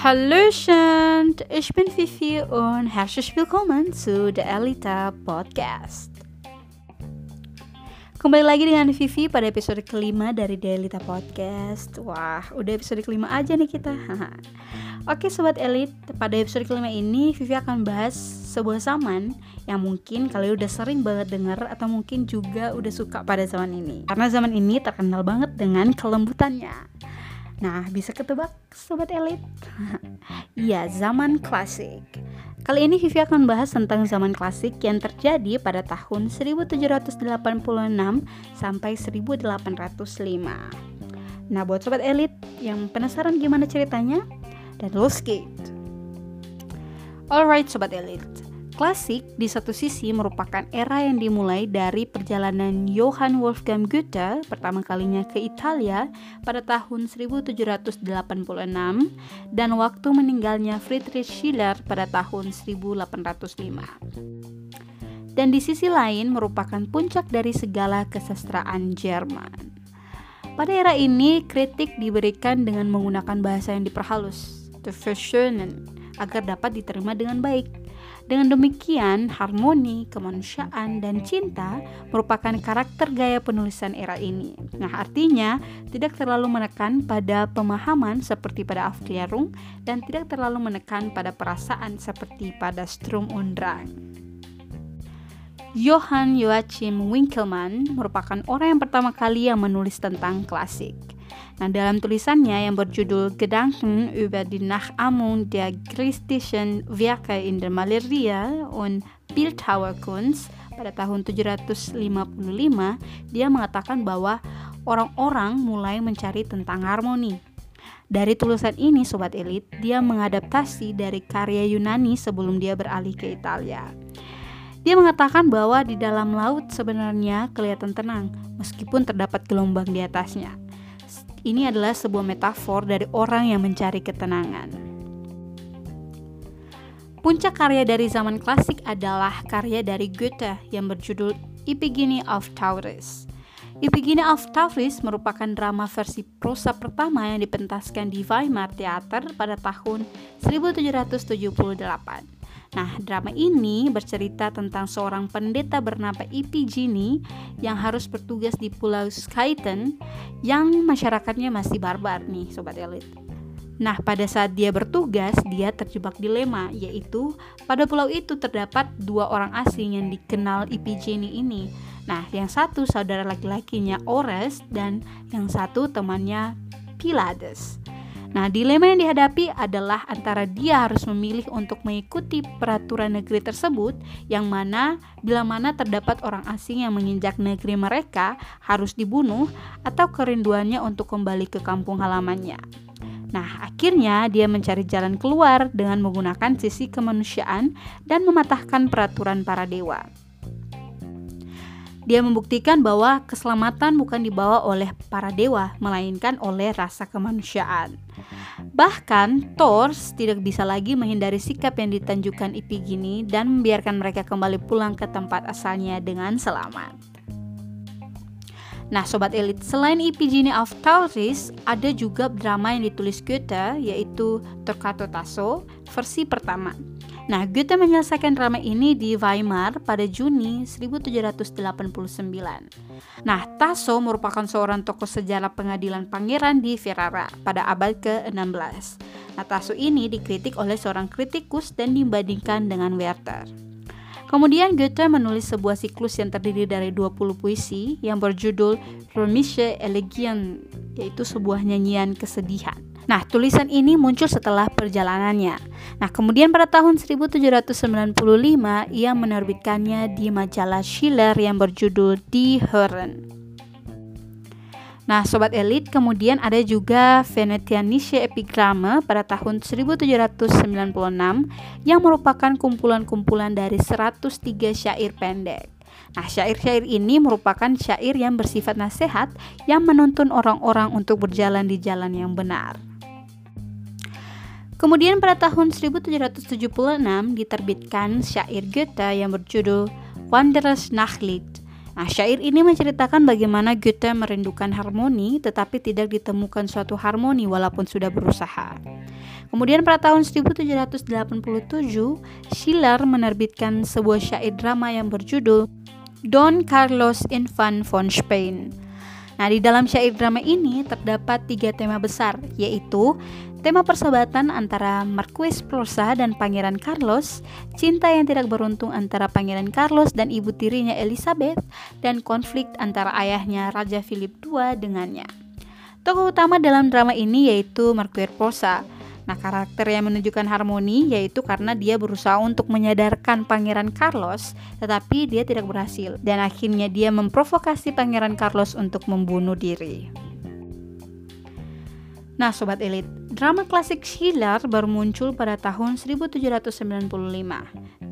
Hallöchen, ich bin Fifi und herzlich willkommen zu The Elita Podcast. Kembali lagi dengan Vivi pada episode kelima dari The Elita Podcast. Wah, udah episode kelima aja nih kita. Oke sobat elit, pada episode kelima ini Vivi akan bahas sebuah zaman yang mungkin kalian udah sering banget dengar atau mungkin juga udah suka pada zaman ini. Karena zaman ini terkenal banget dengan kelembutannya. Nah, bisa ketebak sobat elit? Iya, zaman klasik. Kali ini Vivi akan bahas tentang zaman klasik yang terjadi pada tahun 1786 sampai 1805. Nah, buat sobat elit yang penasaran gimana ceritanya, dan let's get. Alright sobat elit, Klasik di satu sisi merupakan era yang dimulai dari perjalanan Johann Wolfgang Goethe pertama kalinya ke Italia pada tahun 1786 dan waktu meninggalnya Friedrich Schiller pada tahun 1805. Dan di sisi lain merupakan puncak dari segala kesastraan Jerman. Pada era ini, kritik diberikan dengan menggunakan bahasa yang diperhalus, the agar dapat diterima dengan baik dengan demikian, harmoni, kemanusiaan, dan cinta merupakan karakter gaya penulisan era ini. Nah, artinya tidak terlalu menekan pada pemahaman seperti pada Aufklärung dan tidak terlalu menekan pada perasaan seperti pada Sturm und Drang. Johann Joachim Winkelmann merupakan orang yang pertama kali yang menulis tentang klasik. Nah, dalam tulisannya yang berjudul Gedanken über die Nachahmung der christlichen Werke in der Maleria und Bildhauerkunst pada tahun 755, dia mengatakan bahwa orang-orang mulai mencari tentang harmoni. Dari tulisan ini, sobat elit, dia mengadaptasi dari karya Yunani sebelum dia beralih ke Italia. Dia mengatakan bahwa di dalam laut sebenarnya kelihatan tenang, meskipun terdapat gelombang di atasnya. Ini adalah sebuah metafor dari orang yang mencari ketenangan. Puncak karya dari zaman klasik adalah karya dari Goethe yang berjudul Iphigenie of Tauris. Iphigenie of Tauris merupakan drama versi prosa pertama yang dipentaskan di Weimar Theater pada tahun 1778. Nah, drama ini bercerita tentang seorang pendeta bernama Ipigini yang harus bertugas di Pulau Skyten yang masyarakatnya masih barbar nih, sobat elit. Nah, pada saat dia bertugas, dia terjebak dilema, yaitu pada pulau itu terdapat dua orang asing yang dikenal Ipigini ini. Nah, yang satu saudara laki-lakinya Ores dan yang satu temannya Pilades. Nah, dilema yang dihadapi adalah antara dia harus memilih untuk mengikuti peraturan negeri tersebut yang mana bila mana terdapat orang asing yang menginjak negeri mereka harus dibunuh atau kerinduannya untuk kembali ke kampung halamannya. Nah, akhirnya dia mencari jalan keluar dengan menggunakan sisi kemanusiaan dan mematahkan peraturan para dewa. Dia membuktikan bahwa keselamatan bukan dibawa oleh para dewa, melainkan oleh rasa kemanusiaan. Bahkan, Thor tidak bisa lagi menghindari sikap yang ditunjukkan Ipigini dan membiarkan mereka kembali pulang ke tempat asalnya dengan selamat. Nah, sobat elit, selain Ipigini of Tauris, ada juga drama yang ditulis Goethe, yaitu Torquato Tasso, versi pertama. Nah, Goethe menyelesaikan drama ini di Weimar pada Juni 1789. Nah, Tasso merupakan seorang tokoh sejarah pengadilan pangeran di Ferrara pada abad ke-16. Nah, Tasso ini dikritik oleh seorang kritikus dan dibandingkan dengan Werther. Kemudian Goethe menulis sebuah siklus yang terdiri dari 20 puisi yang berjudul Römische Elegien, yaitu sebuah nyanyian kesedihan. Nah, tulisan ini muncul setelah perjalanannya. Nah, kemudian pada tahun 1795 ia menerbitkannya di majalah Schiller yang berjudul Die Hören. Nah, sobat elit, kemudian ada juga Venetianische Epigramme pada tahun 1796 yang merupakan kumpulan-kumpulan dari 103 syair pendek. Nah, syair-syair ini merupakan syair yang bersifat nasihat yang menuntun orang-orang untuk berjalan di jalan yang benar. Kemudian pada tahun 1776 diterbitkan syair Goethe yang berjudul Wanderers Nachlied. Nah, syair ini menceritakan bagaimana Goethe merindukan harmoni tetapi tidak ditemukan suatu harmoni walaupun sudah berusaha. Kemudian pada tahun 1787, Schiller menerbitkan sebuah syair drama yang berjudul Don Carlos Infant von Spain. Nah, di dalam syair drama ini terdapat tiga tema besar, yaitu tema persahabatan antara Marquis Prosa dan Pangeran Carlos, cinta yang tidak beruntung antara Pangeran Carlos dan ibu tirinya Elizabeth, dan konflik antara ayahnya Raja Philip II dengannya. Tokoh utama dalam drama ini yaitu Marquis Prosa, Nah, karakter yang menunjukkan harmoni yaitu karena dia berusaha untuk menyadarkan Pangeran Carlos, tetapi dia tidak berhasil dan akhirnya dia memprovokasi Pangeran Carlos untuk membunuh diri. Nah, sobat elit, drama klasik Schiller baru muncul pada tahun 1795.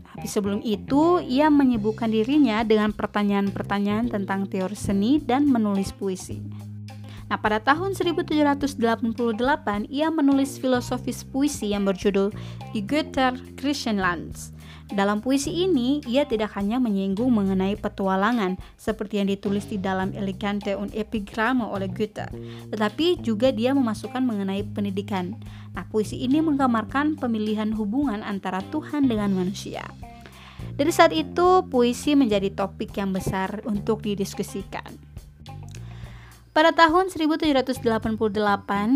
Tapi sebelum itu, ia menyibukkan dirinya dengan pertanyaan-pertanyaan tentang teori seni dan menulis puisi. Nah, pada tahun 1788 ia menulis filosofis puisi yang berjudul Die Götter Griechenlands. Dalam puisi ini, ia tidak hanya menyinggung mengenai petualangan seperti yang ditulis di dalam Elegante und Epigramme oleh Goethe, tetapi juga dia memasukkan mengenai pendidikan. Nah, puisi ini menggambarkan pemilihan hubungan antara Tuhan dengan manusia. Dari saat itu, puisi menjadi topik yang besar untuk didiskusikan. Pada tahun 1788,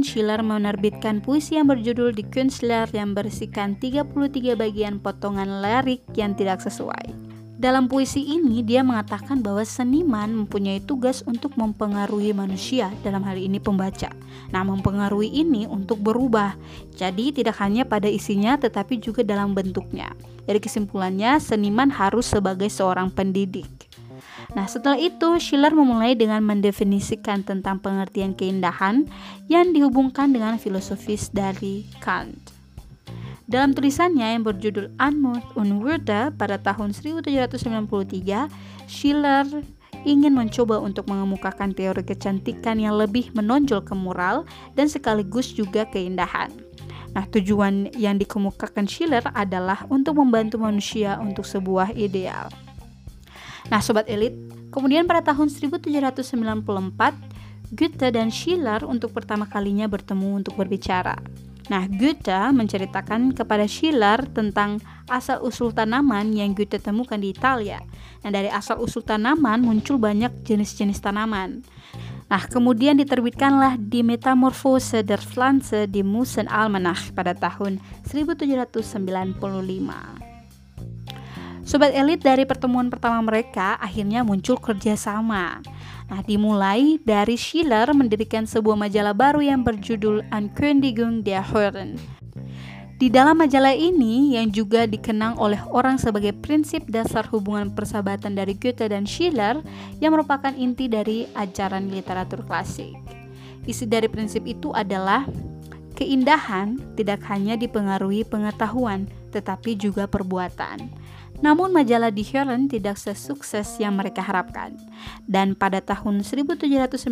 Schiller menerbitkan puisi yang berjudul Die Künstler yang berisikan 33 bagian potongan lirik yang tidak sesuai. Dalam puisi ini, dia mengatakan bahwa seniman mempunyai tugas untuk mempengaruhi manusia, dalam hal ini pembaca. Nah, mempengaruhi ini untuk berubah. Jadi, tidak hanya pada isinya, tetapi juga dalam bentuknya. Dari kesimpulannya, seniman harus sebagai seorang pendidik. Nah, setelah itu Schiller memulai dengan mendefinisikan tentang pengertian keindahan yang dihubungkan dengan filosofis dari Kant. Dalam tulisannya yang berjudul Anmut und Würde pada tahun 1793, Schiller ingin mencoba untuk mengemukakan teori kecantikan yang lebih menonjol ke moral dan sekaligus juga keindahan. Nah, tujuan yang dikemukakan Schiller adalah untuk membantu manusia untuk sebuah ideal. Nah, sobat elit, kemudian pada tahun 1794 Goethe dan Schiller untuk pertama kalinya bertemu untuk berbicara. Nah, Goethe menceritakan kepada Schiller tentang asal-usul tanaman yang Goethe temukan di Italia. Nah, dari asal-usul tanaman muncul banyak jenis-jenis tanaman. Nah, kemudian diterbitkanlah di Metamorphose der Pflanze di Musen Almanach pada tahun 1795. Sobat elit dari pertemuan pertama mereka akhirnya muncul kerjasama. Nah, dimulai dari Schiller mendirikan sebuah majalah baru yang berjudul Ankündigung der Hören. Di dalam majalah ini yang juga dikenang oleh orang sebagai prinsip dasar hubungan persahabatan dari Goethe dan Schiller yang merupakan inti dari ajaran literatur klasik. Isi dari prinsip itu adalah keindahan tidak hanya dipengaruhi pengetahuan, tetapi juga perbuatan. Namun majalah Die Hören tidak sesukses yang mereka harapkan. Dan pada tahun 1797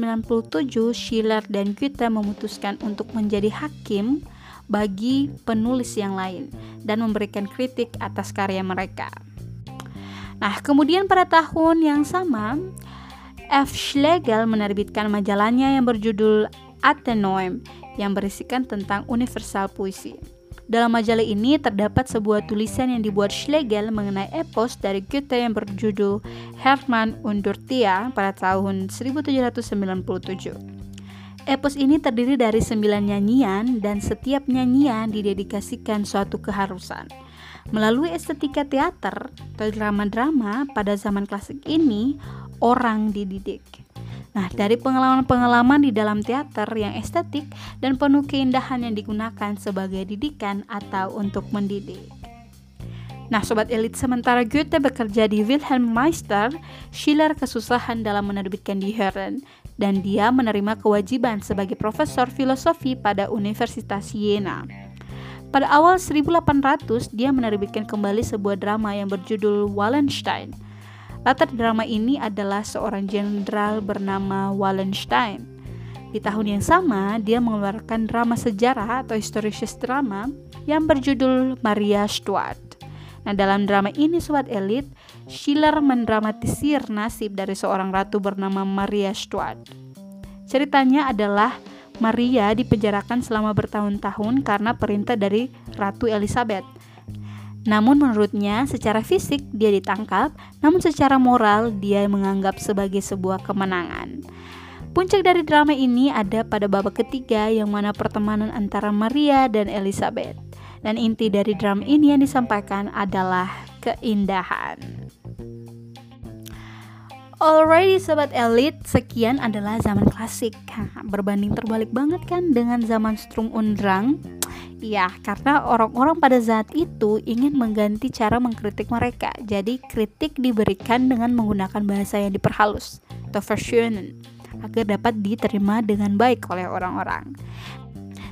Schiller dan Goethe memutuskan untuk menjadi hakim bagi penulis yang lain dan memberikan kritik atas karya mereka. Nah, kemudian pada tahun yang sama F. Schlegel menerbitkan majalahnya yang berjudul Athenaeum yang berisikan tentang universal puisi. Dalam majalah ini terdapat sebuah tulisan yang dibuat Schlegel mengenai epos dari Goethe yang berjudul Hermann und Dorothea pada tahun 1797. Epos ini terdiri dari sembilan nyanyian dan setiap nyanyian didedikasikan suatu keharusan. Melalui estetika teater atau drama-drama pada zaman klasik ini, orang dididik. Nah, dari pengalaman-pengalaman di dalam teater yang estetik dan penuh keindahan yang digunakan sebagai didikan atau untuk mendidik. Nah, sobat elit, sementara Goethe bekerja di Wilhelm Meister, Schiller kesusahan dalam menerbitkan Die Herren, dan dia menerima kewajiban sebagai profesor filosofi pada Universitas Jena. Pada awal 1800, dia menerbitkan kembali sebuah drama yang berjudul Wallenstein – Latar drama ini adalah seorang jenderal bernama Wallenstein. Di tahun yang sama, dia mengeluarkan drama sejarah atau historisis drama yang berjudul Maria Stuart. Nah, dalam drama ini sobat elit, Schiller mendramatisir nasib dari seorang ratu bernama Maria Stuart. Ceritanya adalah Maria dipenjarakan selama bertahun-tahun karena perintah dari Ratu Elizabeth. Namun menurutnya secara fisik dia ditangkap, namun secara moral dia menganggap sebagai sebuah kemenangan. Puncak dari drama ini ada pada babak ketiga yang mana pertemanan antara Maria dan Elizabeth. Dan inti dari drama ini yang disampaikan adalah keindahan. Alrighty sobat elit, sekian adalah zaman klasik. berbanding terbalik banget kan dengan zaman Strum und Ya, karena orang-orang pada saat itu ingin mengganti cara mengkritik mereka. Jadi kritik diberikan dengan menggunakan bahasa yang diperhalus atau versionen agar dapat diterima dengan baik oleh orang-orang.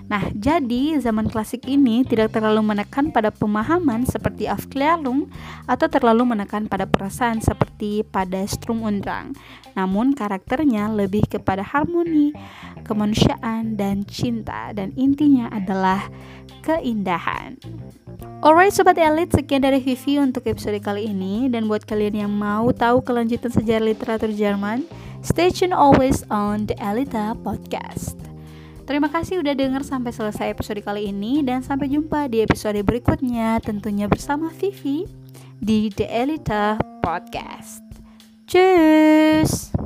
Nah, jadi zaman klasik ini tidak terlalu menekan pada pemahaman seperti Aufklärung atau terlalu menekan pada perasaan seperti pada Strum und Drang. Namun karakternya lebih kepada harmoni, kemanusiaan, dan cinta dan intinya adalah keindahan. Alright sobat elit, sekian dari Vivi untuk episode kali ini dan buat kalian yang mau tahu kelanjutan sejarah literatur Jerman, stay tune always on the Elita Podcast. Terima kasih udah denger sampai selesai episode kali ini dan sampai jumpa di episode berikutnya tentunya bersama Vivi di The Elita Podcast. Cheers!